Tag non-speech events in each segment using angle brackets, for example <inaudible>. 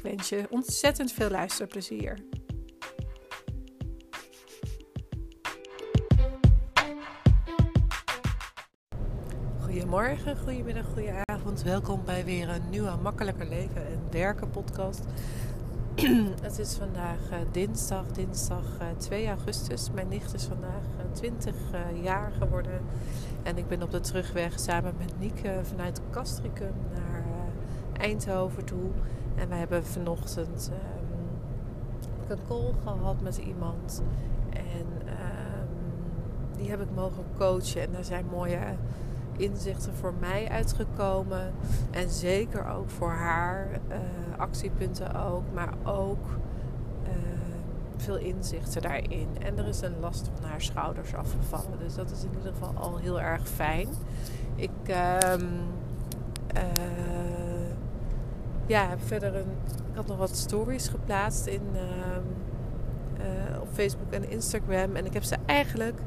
Ik wens je ontzettend veel luisterplezier. Goedemorgen, goedemiddag, goedenavond. Welkom bij weer een nieuwe Makkelijker Leven en Werken podcast. <clears throat> Het is vandaag uh, dinsdag, dinsdag uh, eh, 2 augustus. Mijn nicht is vandaag uh, 20 jaar geworden. En ik ben op de terugweg samen met Nieke vanuit Castricum naar Eindhoven toe. En we hebben vanochtend um, een call gehad met iemand. En um, die heb ik mogen coachen. En daar zijn mooie inzichten voor mij uitgekomen. En zeker ook voor haar. Uh, actiepunten ook. Maar ook uh, veel inzichten daarin. En er is een last van haar schouders afgevallen. Dus dat is in ieder geval al heel erg fijn. Ik... Um, uh, ja, heb verder een. Ik had nog wat stories geplaatst in, uh, uh, op Facebook en Instagram. En ik heb ze eigenlijk,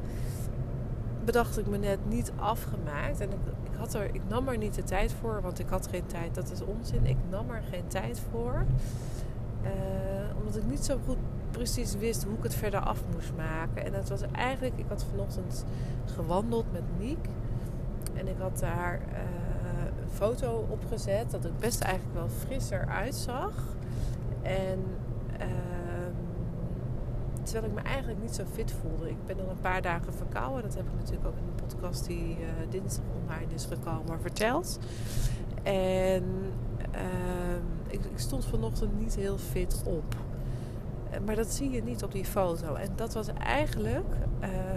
bedacht ik me net, niet afgemaakt. En ik, ik, had er, ik nam er niet de tijd voor, want ik had geen tijd. Dat is onzin. Ik nam er geen tijd voor. Uh, omdat ik niet zo goed precies wist hoe ik het verder af moest maken. En het was eigenlijk, ik had vanochtend gewandeld met Niek. En ik had daar foto opgezet dat het best eigenlijk wel frisser uitzag. En uh, terwijl ik me eigenlijk niet zo fit voelde. Ik ben al een paar dagen verkouden. Dat heb ik natuurlijk ook in de podcast die uh, dinsdag online is gekomen verteld. En uh, ik, ik, stond vanochtend niet heel fit op. Eh, maar dat zie je niet op die foto. En dat was eigenlijk ehm,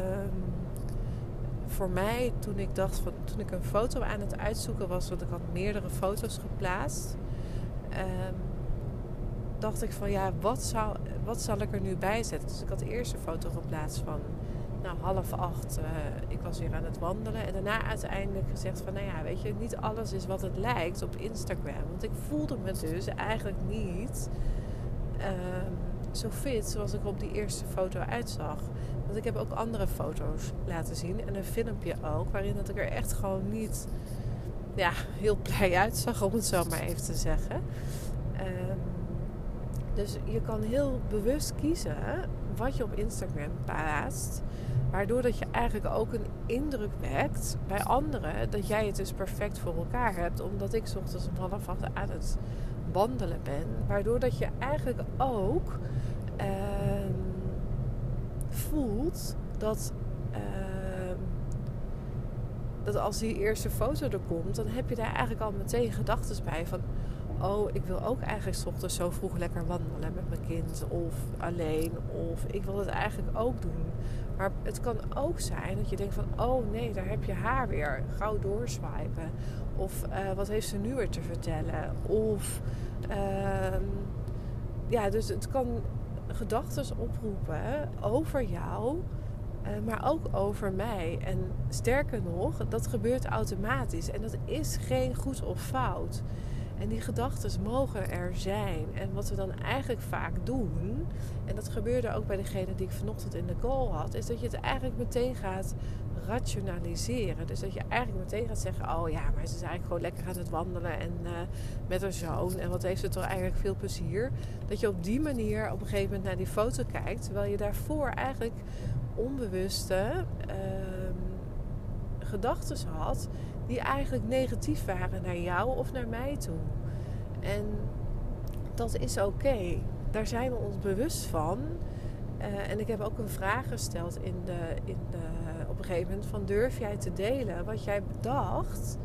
voor mij, toen ik dacht van, toen ik een foto aan het uitzoeken was, want ik had meerdere foto's geplaatst, um, dacht ik van ja, wat, zou, wat zal ik er nu bij zetten? Dus ik had de eerste foto geplaatst van nou, half acht. Uh, ik was weer aan het wandelen. En daarna uiteindelijk gezegd van nou ja, weet je, niet alles is wat het lijkt op Instagram. Want ik voelde me dus eigenlijk niet. Um, zo fit zoals ik op die eerste foto uitzag. Want ik heb ook andere foto's laten zien en een filmpje ook, waarin dat ik er echt gewoon niet ja, heel blij uitzag, om het zo maar even te zeggen. Um, dus je kan heel bewust kiezen wat je op Instagram plaatst. Waardoor dat je eigenlijk ook een indruk wekt bij anderen dat jij het dus perfect voor elkaar hebt. Omdat ik ochtends om half acht aan het wandelen ben. Waardoor dat je eigenlijk ook uh, voelt dat, uh, dat als die eerste foto er komt, dan heb je daar eigenlijk al meteen gedachten bij van. Oh, ik wil ook eigenlijk ochtends zo vroeg lekker wandelen met mijn kind. Of alleen. Of ik wil het eigenlijk ook doen. Maar het kan ook zijn dat je denkt van... Oh nee, daar heb je haar weer. Gauw doorswipen. Of uh, wat heeft ze nu weer te vertellen? Of... Uh, ja, dus het kan gedachten oproepen over jou, uh, maar ook over mij. En sterker nog, dat gebeurt automatisch. En dat is geen goed of fout. En die gedachten mogen er zijn. En wat we dan eigenlijk vaak doen, en dat gebeurde ook bij degene die ik vanochtend in de call had, is dat je het eigenlijk meteen gaat rationaliseren. Dus dat je eigenlijk meteen gaat zeggen: Oh ja, maar ze is eigenlijk gewoon lekker aan het wandelen en uh, met haar zoon. En wat heeft ze toch eigenlijk veel plezier. Dat je op die manier op een gegeven moment naar die foto kijkt, terwijl je daarvoor eigenlijk onbewuste uh, gedachten had die eigenlijk negatief waren naar jou of naar mij toe. En dat is oké. Daar zijn we ons bewust van. Uh, en ik heb ook een vraag gesteld in de, in de, op een gegeven moment van durf jij te delen wat jij bedacht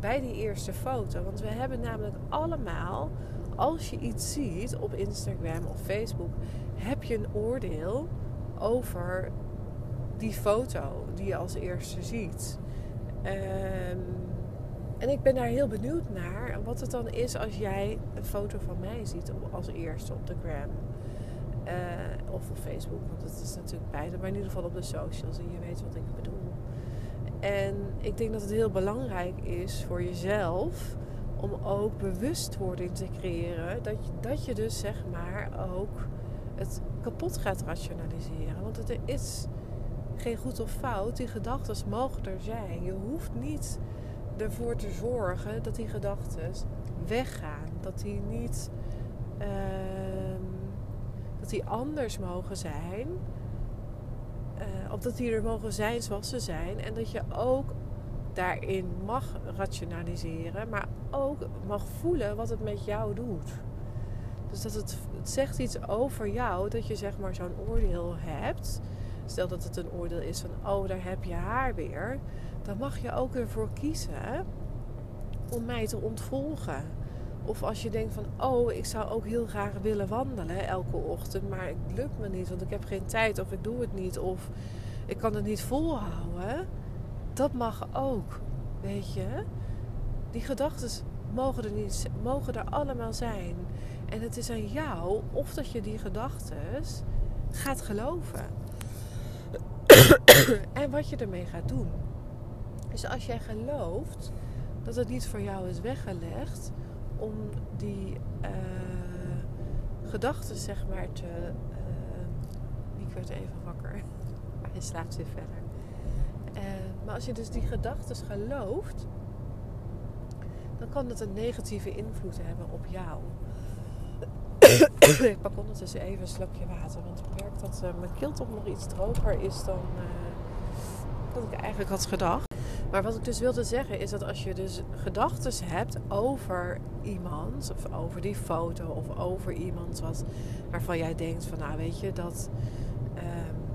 bij die eerste foto. Want we hebben namelijk allemaal, als je iets ziet op Instagram of Facebook, heb je een oordeel over die foto die je als eerste ziet. Um, en ik ben daar heel benieuwd naar wat het dan is als jij een foto van mij ziet als eerste op de gram. Of op Facebook, want het is natuurlijk beide. Maar in ieder geval op de socials. En je weet wat ik bedoel. En ik denk dat het heel belangrijk is voor jezelf om ook bewustwording te creëren. Dat je, dat je dus zeg maar ook het kapot gaat rationaliseren. Want het is geen goed of fout. Die gedachten mogen er zijn. Je hoeft niet ervoor te zorgen dat die gedachten weggaan. Dat die niet. Ehm, dat die anders mogen zijn. Uh, of dat die er mogen zijn zoals ze zijn. En dat je ook daarin mag rationaliseren. Maar ook mag voelen wat het met jou doet. Dus dat het, het zegt iets over jou. Dat je zeg maar zo'n oordeel hebt. Stel dat het een oordeel is van, oh, daar heb je haar weer. Dan mag je ook ervoor kiezen om mij te ontvolgen. Of als je denkt van, oh, ik zou ook heel graag willen wandelen elke ochtend, maar het lukt me niet, want ik heb geen tijd of ik doe het niet of ik kan het niet volhouden. Dat mag ook, weet je. Die gedachten mogen er, niet, mogen er allemaal zijn. En het is aan jou of dat je die gedachten gaat geloven. <coughs> en wat je ermee gaat doen. Dus als jij gelooft dat het niet voor jou is weggelegd om die uh, gedachten, zeg maar, te. Uh, ik werd even wakker. <laughs> Hij slaapt weer verder. Uh, maar als je dus die gedachten gelooft, dan kan dat een negatieve invloed hebben op jou. <coughs> ik pak ondertussen even een slokje water, want ik merk dat mijn keeltop nog iets droger is dan dat ik eigenlijk had gedacht. Maar wat ik dus wilde zeggen is dat als je dus gedachten hebt over iemand, of over die foto, of over iemand wat, waarvan jij denkt van nou weet je, dat, uh,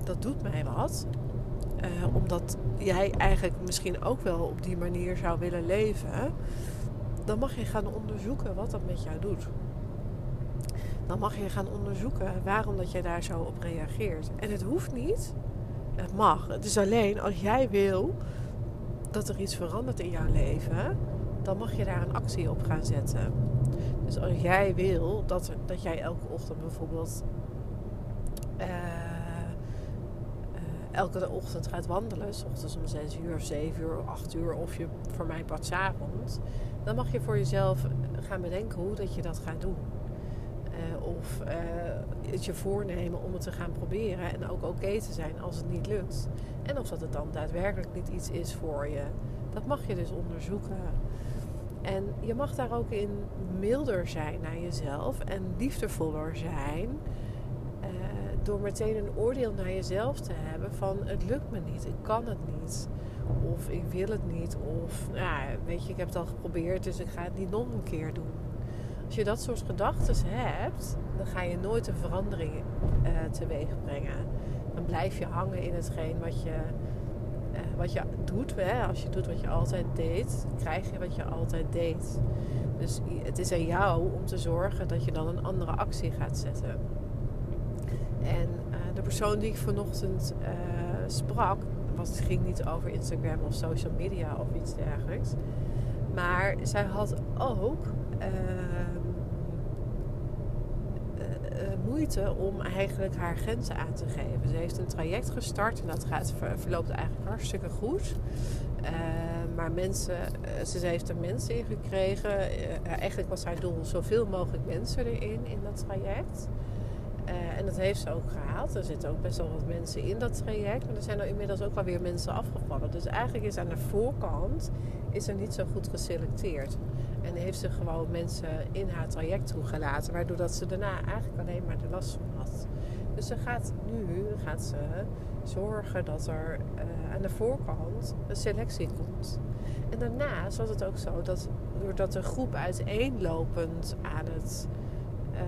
dat doet mij wat. Uh, omdat jij eigenlijk misschien ook wel op die manier zou willen leven, dan mag je gaan onderzoeken wat dat met jou doet dan mag je gaan onderzoeken waarom dat jij daar zo op reageert. En het hoeft niet, het mag. Het is alleen als jij wil dat er iets verandert in jouw leven, dan mag je daar een actie op gaan zetten. Dus als jij wil dat, dat jij elke ochtend bijvoorbeeld uh, uh, elke ochtend gaat wandelen, s ochtends om 6 uur, 7 uur, 8 uur of je voor mij pas avond, dan mag je voor jezelf gaan bedenken hoe dat je dat gaat doen. Uh, of het je voornemen om het te gaan proberen. En ook oké te zijn als het niet lukt. En of dat het dan daadwerkelijk niet iets is voor je. Dat mag je dus onderzoeken. En je mag daar ook in milder zijn naar jezelf en liefdevoller zijn. Uh, door meteen een oordeel naar jezelf te hebben van het lukt me niet, ik kan het niet. Of ik wil het niet. Of ja, weet je, ik heb het al geprobeerd, dus ik ga het niet nog een keer doen. Als je dat soort gedachten hebt, dan ga je nooit een verandering uh, teweeg brengen. Dan blijf je hangen in hetgeen wat je, uh, wat je doet. Hè? Als je doet wat je altijd deed, krijg je wat je altijd deed. Dus het is aan jou om te zorgen dat je dan een andere actie gaat zetten. En uh, de persoon die ik vanochtend sprak, was, het ging niet over Instagram of social media of iets dergelijks. Maar zij had ook om eigenlijk haar grenzen aan te geven. Ze heeft een traject gestart en dat gaat, verloopt eigenlijk hartstikke goed. Uh, maar mensen, uh, ze heeft er mensen in gekregen. Uh, eigenlijk was haar doel zoveel mogelijk mensen erin in dat traject. en dat heeft ze ook gehaald. Er zitten ook best wel wat mensen in dat traject. Maar er zijn er inmiddels ook alweer mensen afgevallen. Dus eigenlijk is aan de voorkant is er niet zo goed geselecteerd. En heeft ze gewoon mensen in haar traject toegelaten. Waardoor dat ze daarna eigenlijk alleen maar de last van had. Dus ze gaat nu gaat ze zorgen dat er uh, aan de voorkant een selectie komt. En daarnaast was het ook zo dat doordat de groep uiteenlopend aan het, uh,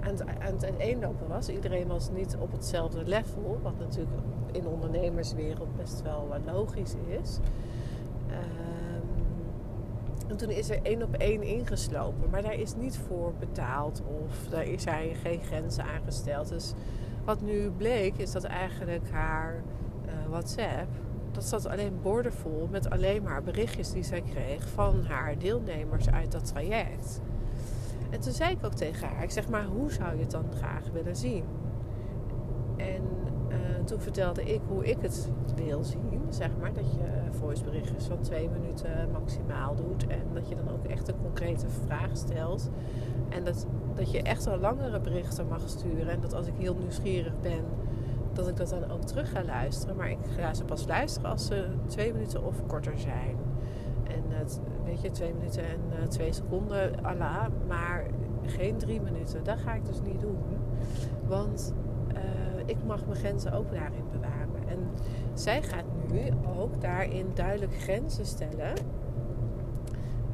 aan het, aan het uiteenlopen was. Iedereen was niet op hetzelfde level. Wat natuurlijk in de ondernemerswereld best wel logisch is. Uh, en toen is er één op één ingeslopen. Maar daar is niet voor betaald of daar zijn geen grenzen aangesteld. Dus wat nu bleek is dat eigenlijk haar uh, WhatsApp... dat zat alleen bordenvol met alleen maar berichtjes die zij kreeg van haar deelnemers uit dat traject. En toen zei ik ook tegen haar, ik zeg maar, hoe zou je het dan graag willen zien? En uh, toen vertelde ik hoe ik het wil zien, zeg maar. Dat je voiceberichtjes van twee minuten maximaal doet. En dat je dan ook echt een concrete vraag stelt. En dat, dat je echt wel langere berichten mag sturen. En dat als ik heel nieuwsgierig ben, dat ik dat dan ook terug ga luisteren. Maar ik ga ze pas luisteren als ze twee minuten of korter zijn. En het, weet je, twee minuten en uh, twee seconden, Allah. Maar geen drie minuten. Dat ga ik dus niet doen. Want ik mag mijn grenzen ook daarin bewaren. En zij gaat nu ook daarin duidelijk grenzen stellen.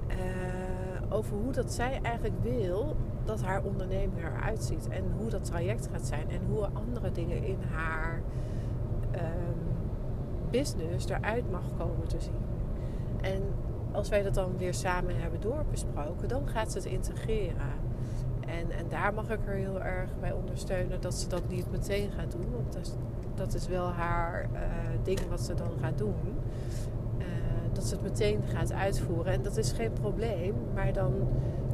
Uh, over hoe dat zij eigenlijk wil dat haar onderneming eruit ziet. En hoe dat traject gaat zijn. En hoe andere dingen in haar um, business eruit mag komen te zien. En als wij dat dan weer samen hebben doorbesproken, dan gaat ze het integreren. En, en daar mag ik er heel erg bij ondersteunen dat ze dat niet meteen gaat doen. Want dat is, wel haar uh, ding wat ze dan gaat doen. Uh, dat ze het meteen gaat uitvoeren. En dat is geen probleem. Maar dan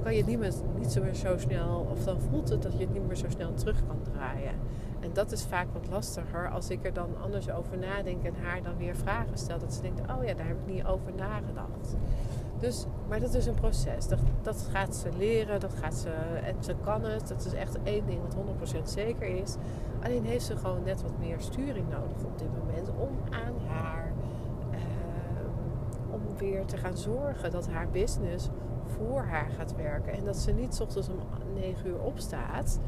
kan je het niet, meer, niet zo, meer zo snel... Of dan voelt het dat je het niet meer zo snel terug kan draaien. En dat is vaak wat lastiger als ik er dan anders over nadenk en haar dan weer vragen stel. Dat ze denkt, oh ja, daar heb ik niet over nagedacht. Dus, maar dat is een proces. Dat, dat gaat ze leren, dat gaat ze, en ze kan het. Dat is echt één ding wat 100% zeker is. Alleen heeft ze gewoon net wat meer sturing nodig op dit moment om aan haar, uh, om weer te gaan zorgen dat haar business voor haar gaat werken. En dat ze niet s ochtends om 9 uur opstaat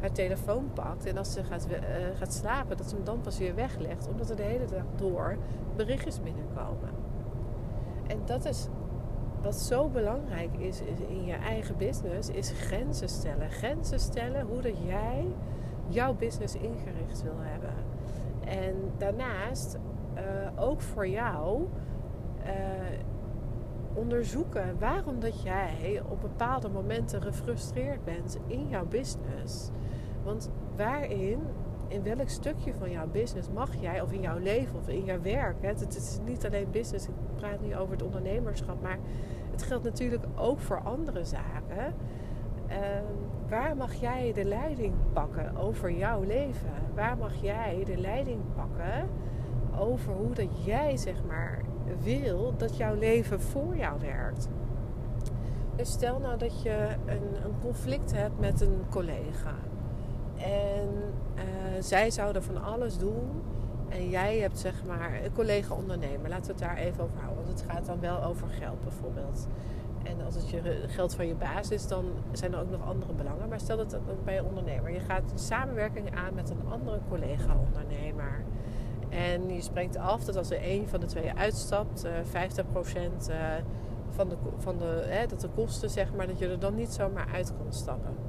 haar telefoon pakt en als ze gaat, uh, gaat slapen, dat ze hem dan pas weer weglegt, omdat er de hele dag door berichtjes binnenkomen. En dat is wat zo belangrijk is, in je eigen business, is grenzen stellen. Grenzen stellen hoe dat jij jouw business ingericht wil hebben. En daarnaast uh, ook voor jou uh, onderzoeken waarom dat jij op bepaalde momenten gefrustreerd bent in jouw business. Want waarin, in welk stukje van jouw business mag jij, of in jouw leven of in jouw werk, het, is niet alleen business, ik praat nu over het ondernemerschap, maar het geldt natuurlijk ook voor andere zaken. Uh, waar mag jij de leiding pakken over jouw leven? Waar mag jij de leiding pakken over hoe dat jij zeg maar wil dat jouw leven voor jou werkt? Dus stel nou dat je een, een conflict hebt met een collega. En uh, zij zouden van alles doen. En jij hebt zeg maar een collega ondernemer. Laten we het daar even over houden. Want het gaat dan wel over geld bijvoorbeeld. En als het je geld van je baas is, dan zijn er ook nog andere belangen. Maar stel dat het bij een ondernemer. Je gaat een samenwerking aan met een andere collega-ondernemer. En je spreekt af dat als er één van de twee uitstapt, uh, 50% uh, van de, van de, hè, dat de kosten, zeg maar, dat je er dan niet zomaar uit kan stappen.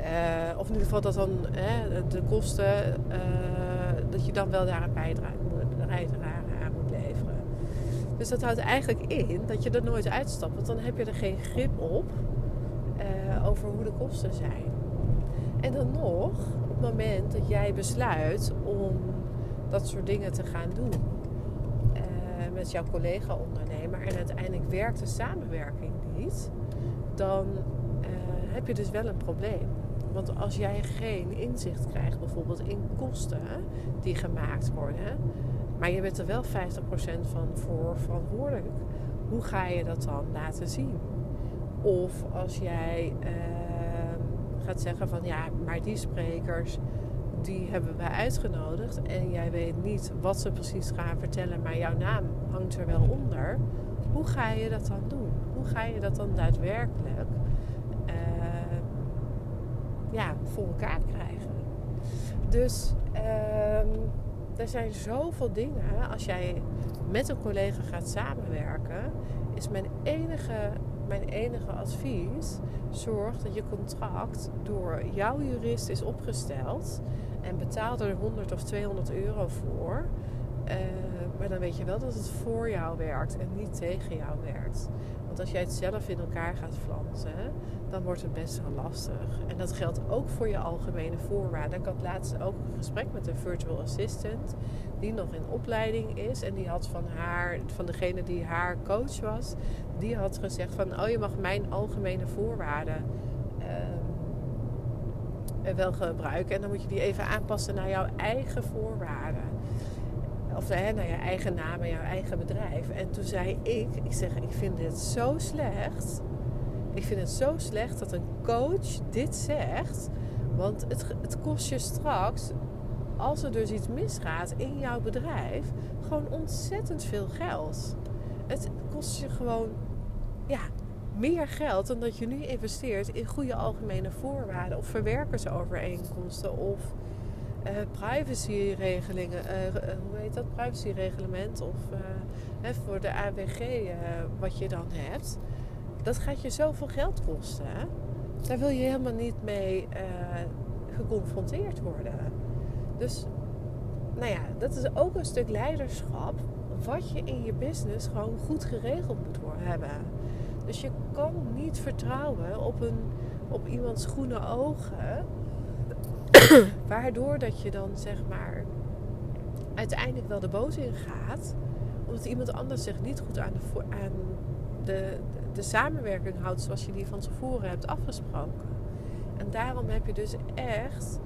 Uh, of in ieder geval dat dan hè, de kosten, uh, dat je dan wel daar een bijdrage aan moet leveren. Dus dat houdt eigenlijk in dat je er nooit uitstapt, want dan heb je er geen grip op uh, over hoe de kosten zijn. En dan nog, op het moment dat jij besluit om dat soort dingen te gaan doen met jouw collega-ondernemer en uiteindelijk werkt de samenwerking niet, dan heb je dus wel een probleem. Want als jij geen inzicht krijgt, bijvoorbeeld in kosten die gemaakt worden, maar je bent er wel 50% van voor verantwoordelijk, hoe ga je dat dan laten zien? Of als jij uh, gaat zeggen van ja, maar die sprekers die hebben wij uitgenodigd en jij weet niet wat ze precies gaan vertellen, maar jouw naam hangt er wel onder. Hoe ga je dat dan doen? Hoe ga je dat dan daadwerkelijk voor elkaar krijgen. Dus um, er zijn zoveel dingen. Als jij met een collega gaat samenwerken, is mijn enige, mijn enige advies: zorg dat je contract door jouw jurist is opgesteld en betaal er 100 of 200 euro voor. Uh, maar dan weet je wel dat het voor jou werkt en niet tegen jou werkt. Als jij het zelf in elkaar gaat flansen, dan wordt het best wel lastig. En dat geldt ook voor je algemene voorwaarden. Ik had laatst ook een gesprek met een virtual assistant die nog in opleiding is. En die had van haar, van degene die haar coach was, die had gezegd van oh je mag mijn algemene voorwaarden uh, wel gebruiken. En dan moet je die even aanpassen naar jouw eigen voorwaarden. Of hè, naar je eigen naam en jouw eigen bedrijf. En toen zei ik, ik zeg, ik vind dit zo slecht. Ik vind het zo slecht dat een coach dit zegt. Want het, het kost je straks, als er dus iets misgaat in jouw bedrijf, gewoon ontzettend veel geld. Het kost je gewoon ja, meer geld dan dat je nu investeert in goede algemene voorwaarden of verwerkersovereenkomsten of uh, privacyregelingen, uh, hoe heet dat? Privacyreglement of voor de AWG wat je dan hebt. Dat gaat je zoveel geld kosten. Daar wil je helemaal niet mee geconfronteerd worden. Dus, nou ja, dat is ook een stuk leiderschap wat je in je business gewoon goed geregeld moet hebben. Dus je kan niet vertrouwen op, een, op iemands groene ogen. <coughs> Waardoor dat je dan zeg maar uiteindelijk wel de boos in gaat. Omdat iemand anders zich niet goed aan de, aan de, de samenwerking houdt zoals je die van tevoren hebt afgesproken. En daarom heb je dus echt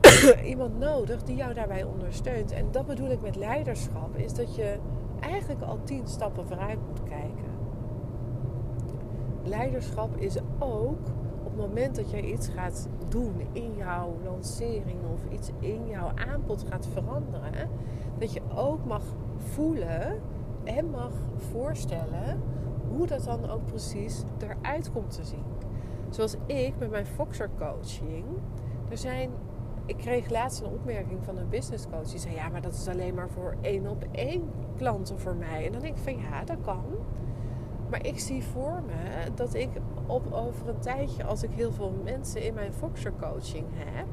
<coughs> iemand nodig die jou daarbij ondersteunt. En dat bedoel ik met leiderschap, is dat je eigenlijk al tien stappen vooruit moet kijken. Leiderschap is ook het moment dat jij iets gaat doen in jouw lancering of iets in jouw aanbod gaat veranderen, dat je ook mag voelen en mag voorstellen hoe dat dan ook precies eruit komt te zien. Zoals ik met mijn Foxer coaching. Er zijn, ik kreeg laatst een opmerking van een business coach. Die zei: Ja, maar dat is alleen maar voor één op één klanten voor mij. En dan denk ik van ja, dat kan. Maar ik zie voor me dat ik op, over een tijdje, als ik heel veel mensen in mijn Foxer coaching heb,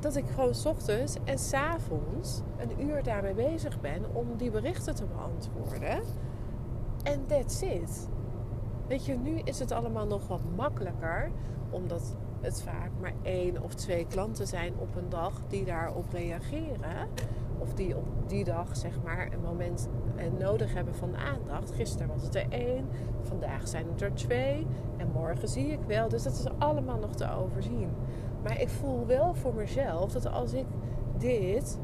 dat ik gewoon ochtends en s avonds een uur daarmee bezig ben om die berichten te beantwoorden. En that's it. Weet je, nu is het allemaal nog wat makkelijker, omdat het vaak maar één of twee klanten zijn op een dag die daarop reageren. Of die op die dag zeg maar een moment eh, nodig hebben van aandacht. Gisteren was het er één, vandaag zijn het er twee en morgen zie ik wel. Dus dat is allemaal nog te overzien. Maar ik voel wel voor mezelf dat als ik dit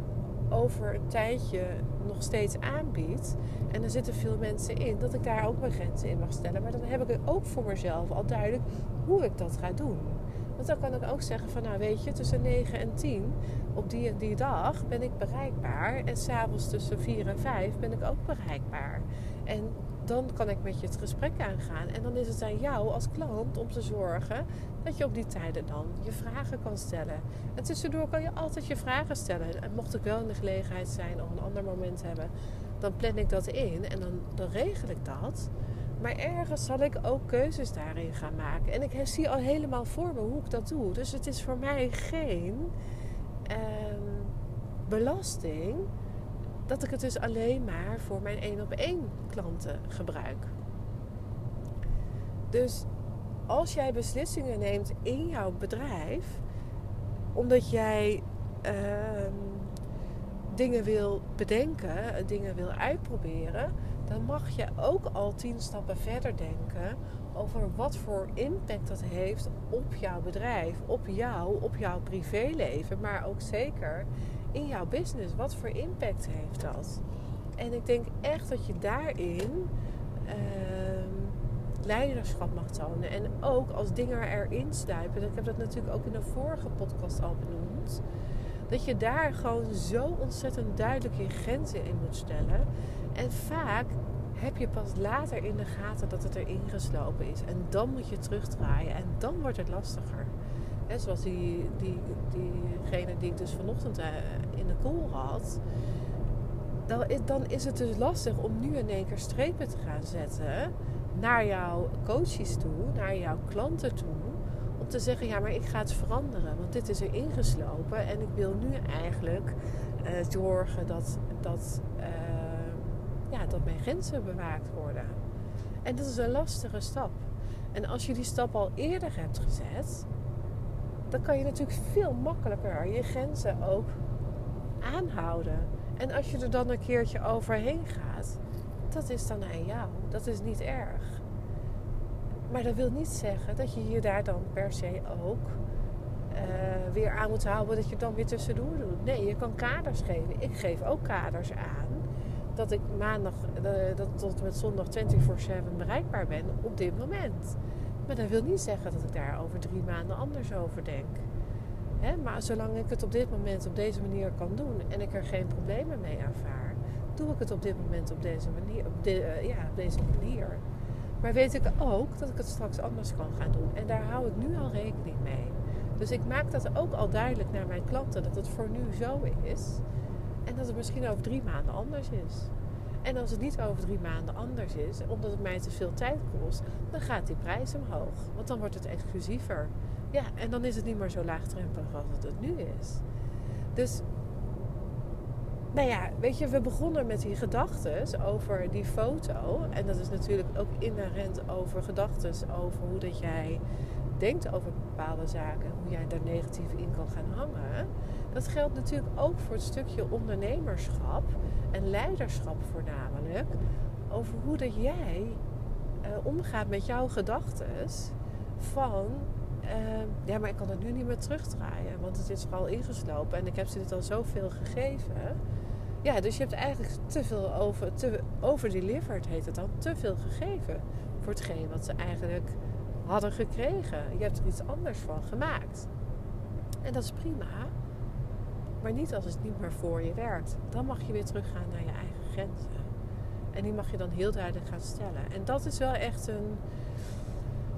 over een tijdje nog steeds aanbied. En er zitten veel mensen in, dat ik daar ook mijn grenzen in mag stellen. Maar dan heb ik ook voor mezelf al duidelijk hoe ik dat ga doen. Want dan kan ik ook zeggen van nou weet je, tussen 9 en 10 op die die dag ben ik bereikbaar. En s'avonds tussen 4 en 5 ben ik ook bereikbaar. En dan kan ik met je het gesprek aangaan. En dan is het aan jou als klant om te zorgen dat je op die tijden dan je vragen kan stellen. En tussendoor kan je altijd je vragen stellen. En mocht ik wel in de gelegenheid zijn of een ander moment hebben, dan plan ik dat in en dan regel ik dat. Maar ergens zal ik ook keuzes daarin gaan maken. En ik zie al helemaal voor me hoe ik dat doe. Dus het is voor mij geen ehm, belasting dat ik het dus alleen maar voor mijn één op één klanten gebruik. Dus als jij beslissingen neemt in jouw bedrijf, omdat jij ehm, dingen wil bedenken, dingen wil uitproberen, dan mag je ook al tien stappen verder denken over wat voor impact dat heeft op jouw bedrijf, op jou, op jouw privéleven, maar ook zeker in jouw business. Wat voor impact heeft dat? En ik denk echt dat je daarin ehm, leiderschap mag tonen. En ook als dingen erin stuipen. Ik heb dat natuurlijk ook in de vorige podcast al benoemd. Dat je daar gewoon zo ontzettend duidelijk je grenzen in moet stellen. En vaak heb je pas later in de gaten dat het erin geslopen is. En dan moet je terugdraaien. En dan wordt het lastiger. He, zoals die, die, diegene die ik dus vanochtend uh, in de koel had. Dan is, dan is het dus lastig om nu in één keer strepen te gaan zetten naar jouw coaches toe, naar jouw klanten toe. Om te zeggen, ja, maar ik ga het veranderen. Want dit is er ingeslopen. En ik wil nu eigenlijk uh, zorgen dat, dat, uh, ja, dat mijn grenzen bewaakt worden. En dat is een lastige stap. En als je die stap al eerder hebt gezet, dan kan je natuurlijk veel makkelijker je grenzen ook aanhouden. En als je er dan een keertje overheen gaat, dat is dan aan jou. Dat is niet erg. Maar dat wil niet zeggen dat je je daar dan per se ook uh, weer aan moet houden dat je dan weer tussendoor doet. Nee, je kan kaders geven. Ik geef ook kaders aan dat ik maandag uh, dat tot met zondag 24-7 bereikbaar ben op dit moment. Maar dat wil niet zeggen dat ik daar over drie maanden anders over denk. Maar zolang ik het op dit moment op deze manier kan doen en ik er geen problemen mee ervaar, doe ik het op dit moment op deze manier. Op, de, uh, ja, op deze manier. Maar weet ik ook dat ik het straks anders kan gaan doen. En daar hou ik nu al rekening mee. Dus ik maak dat ook al duidelijk naar mijn klanten dat het voor nu zo is. En dat het misschien over drie maanden anders is. En als het niet over drie maanden anders is, omdat het mij te veel tijd kost, dan gaat die prijs omhoog. Want dan wordt het exclusiever. Ja, en dan is het niet meer zo laagdrempelig als het, nu is. Dus, nou ja, weet je, we begonnen met die gedachten over die foto. En dat is natuurlijk ook inherent over gedachten over hoe dat jij denkt over bepaalde zaken, hoe jij daar negatief in kan gaan hangen. Dat geldt natuurlijk ook voor het stukje ondernemerschap en leiderschap voornamelijk. Over hoe dat jij uh, omgaat met jouw gedachten van... Uh, ja, maar ik kan het nu niet meer terugdraaien, want het is er al ingeslopen en ik heb ze dit al zoveel gegeven. Ja, dus je hebt eigenlijk te veel over, te, overdelivered, heet het dan, te veel gegeven voor hetgeen wat ze eigenlijk hadden gekregen. Je hebt er iets anders van gemaakt. En dat is prima. Maar niet als het niet meer voor je werkt. Dan mag je weer teruggaan naar je eigen grenzen. En die mag je dan heel duidelijk gaan stellen. En dat is wel echt een.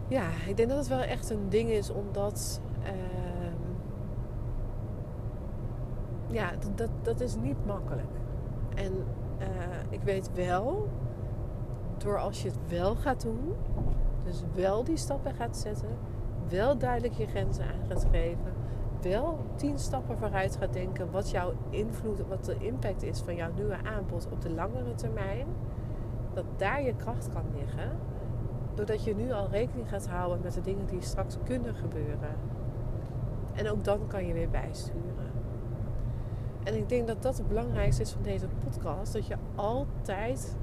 Ja, ik denk dat het wel echt een ding is omdat. Uh, ja, dat, dat is niet makkelijk. En uh, ik weet wel, door als je het wel gaat doen, dus wel die stappen gaat zetten, wel duidelijk je grenzen aan gaat geven, wel tien stappen vooruit gaat denken wat jouw invloed, wat de impact is van jouw nieuwe aanbod op de langere termijn, dat daar je kracht kan liggen, doordat je nu al rekening gaat houden met de dingen die straks kunnen gebeuren. En ook dan kan je weer bijsturen. En ik denk dat dat het belangrijkste is van deze podcast, dat je altijd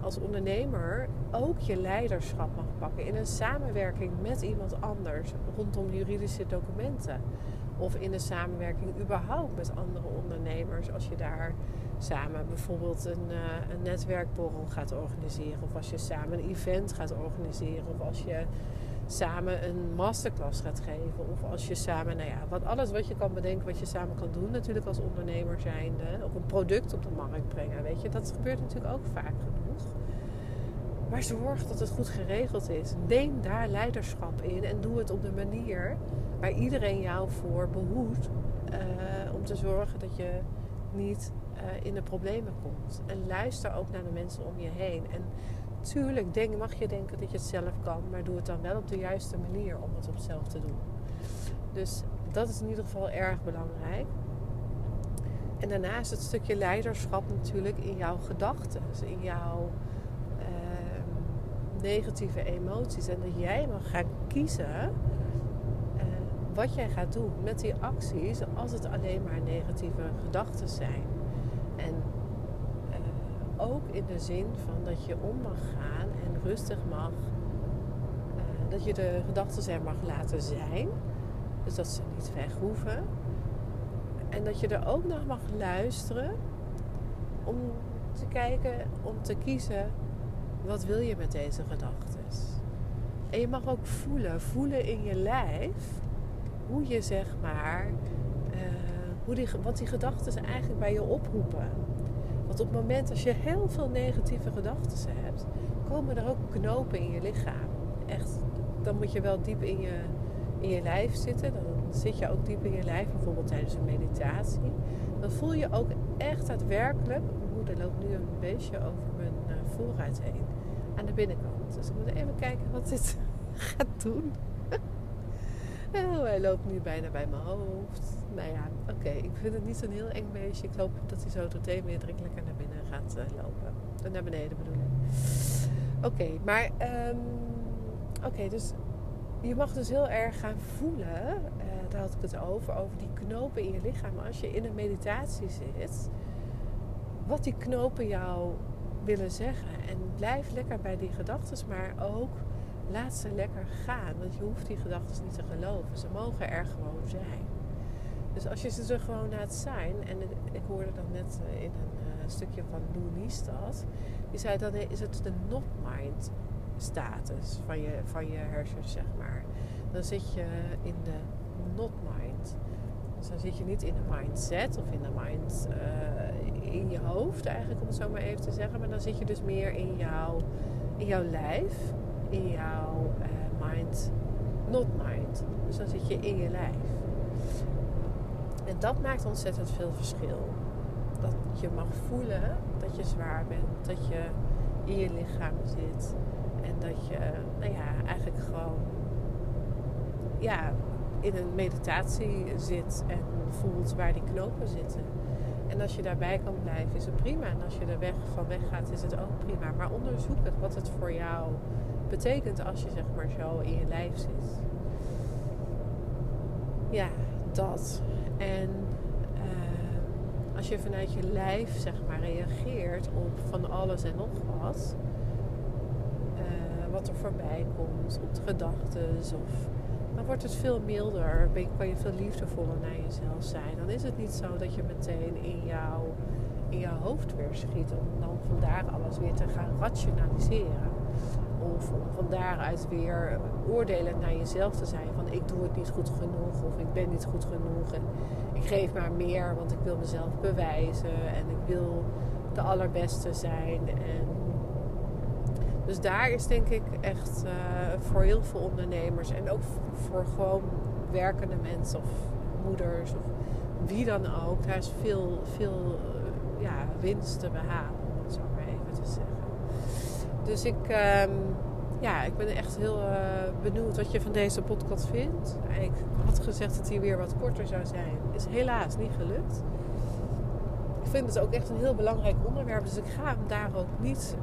als ondernemer ook je leiderschap mag pakken in een samenwerking met iemand anders rondom juridische documenten. Of in een samenwerking überhaupt met andere ondernemers. Als je daar samen bijvoorbeeld een, uh, een netwerkborrel gaat organiseren. Of als je samen een event gaat organiseren. Of als je samen een masterclass gaat geven. Of als je samen, nou ja, wat, alles wat je kan bedenken wat je samen kan doen. Natuurlijk als ondernemer zijnde. Of een product op de markt brengen. Weet je, dat gebeurt natuurlijk ook vaak genoeg. Maar zorg dat het goed geregeld is. Neem daar leiderschap in en doe het op de manier waar iedereen jou voor behoedt. Uh, om te zorgen dat je niet uh, in de problemen komt. En luister ook naar de mensen om je heen. En tuurlijk denk, mag je denken dat je het zelf kan, maar doe het dan wel op de juiste manier om het op zelf te doen. Dus dat is in ieder geval erg belangrijk. En daarnaast het stukje leiderschap natuurlijk in jouw gedachten, in jouw negatieve emoties. En dat jij mag gaan kiezen wat jij gaat doen met die acties als het alleen maar negatieve gedachten zijn. En uh, ook in de zin van dat je om mag gaan en rustig mag. Uh, dat je de gedachten er mag laten zijn. Dus dat ze niet weg hoeven. En dat je er ook nog mag luisteren om te kijken, om te kiezen wat wil je met deze gedachten? En je mag ook voelen, voelen in je lijf, hoe je zeg maar, uh, hoe die, wat die gedachten eigenlijk bij je oproepen. Want op het moment als je heel veel negatieve gedachten hebt, komen er ook knopen in je lichaam. Echt, dan moet je wel diep in je, in je lijf zitten. Dan zit je ook diep in je lijf, bijvoorbeeld tijdens een meditatie. Dan voel je ook echt daadwerkelijk. Mijn moeder loopt nu een beetje over mijn uh, vooruit heen aan de binnenkant. Dus ik moet even kijken wat dit <laughs> gaat doen. Oh, hij loopt nu bijna bij mijn hoofd. Nou ja, oké. Ik vind het niet zo'n heel eng beestje. Ik hoop dat hij zo meteen weer lekker naar binnen gaat uh, lopen. Naar beneden bedoel ik. Oké, maar ehm, oké, dus je mag dus heel erg gaan voelen, uh, daar had ik het over, over die knopen in je lichaam. Als je in een meditatie zit, wat die knopen jou willen zeggen. En blijf lekker bij die gedachten, maar ook laat ze lekker gaan. Want je hoeft die gedachten niet te geloven. Ze mogen er gewoon zijn. Dus als je ze er gewoon laat zijn, en ik hoorde dat net eh, in een uh, stukje van Lou Niestad, die zei dan is het de not-mind status van je, van je hersens, zeg maar. Dan zit je in de not-mind. Dus dan zit je niet in de mindset of in de mind uh, in je hoofd, eigenlijk om het zo maar even te zeggen. Maar dan zit je dus meer in jouw, in jouw lijf, in jouw uh, mind, not mind. Dus dan zit je in je lijf. En dat maakt ontzettend veel verschil. Dat je mag voelen dat je zwaar bent, dat je in je lichaam zit. En dat je, nou ja, eigenlijk gewoon, ja, in een meditatie zit en voelt waar die knopen zitten. En als je daarbij kan blijven, is het prima. En als je er weg van weg gaat, is het ook prima. Maar onderzoek het wat het voor jou betekent als je zeg maar zo in je lijf zit. Ja, dat. En uh, als je vanuit je lijf zeg maar reageert op van alles en nog wat. Uh, wat er voorbij komt, op de gedachten of dan wordt het veel milder. Kan je veel liefdevoller naar jezelf zijn. Dan is het niet zo dat je meteen in jouw, in jouw hoofd weer schiet. Om dan vandaar alles weer te gaan rationaliseren. Of om van daaruit weer oordelend naar jezelf te zijn. Van ik doe het niet goed genoeg. Of ik ben niet goed genoeg. En ik geef maar meer. Want ik wil mezelf bewijzen. En ik wil de allerbeste zijn. En dus daar is denk ik echt uh, voor heel veel ondernemers en ook voor gewoon werkende mensen of moeders of wie dan ook, daar is veel, veel uh, ja, winst te behalen, om het zo maar even te zeggen. Dus ik, um, ja, ik ben echt heel uh, benieuwd wat je van deze podcast vindt. Ik had gezegd dat hij weer wat korter zou zijn. Is helaas niet gelukt. Ik vind het ook echt een heel belangrijk onderwerp, dus ik ga hem daar ook niet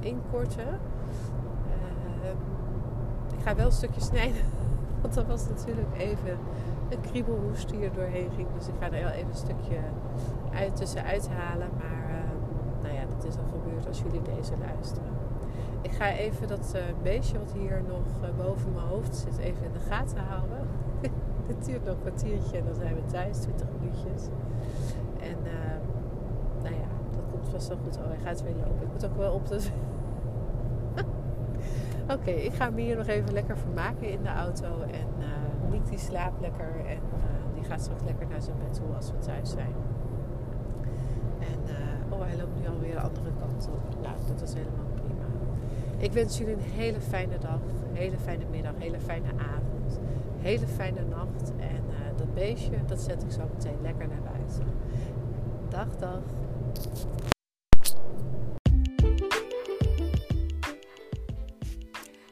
inkorten. Uh, ik ga wel een stukje snijden. <laughs> Want dat was natuurlijk even een kriebelhoest die er doorheen ging. Dus ik ga er wel even een stukje uit, tussenuit halen. Maar uh, nou ja, dat is al gebeurd als jullie deze luisteren. Ik ga even dat uh, beestje wat hier nog uh, boven mijn hoofd zit even in de gaten houden. <laughs> Het duurt nog een kwartiertje en dan zijn we thuis, 20 minuutjes. En ehm, nou ja, dat komt vast wel goed. Oh, hij gaat weer lopen. Ik moet ook wel op de <laughs> Oké, ik ga me hier nog even lekker vermaken in de auto. En Nick die slaapt lekker. En die gaat straks lekker naar zijn bed toe als we thuis zijn. En uh, oh, hij loopt nu alweer de andere kant op. Nou, dat is helemaal prima. Ik wens jullie een hele fijne dag, hele fijne middag, hele fijne avond, hele fijne nacht. En dat beestje, dat zet ik zo meteen lekker naar buiten. Dag, dag.